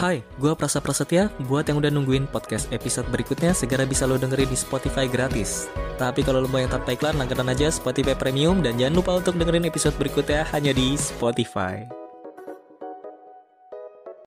Hai, gue Prasa Prasetya. Buat yang udah nungguin podcast episode berikutnya, segera bisa lo dengerin di Spotify gratis. Tapi kalau lo mau yang tanpa iklan, langganan aja Spotify Premium dan jangan lupa untuk dengerin episode berikutnya hanya di Spotify.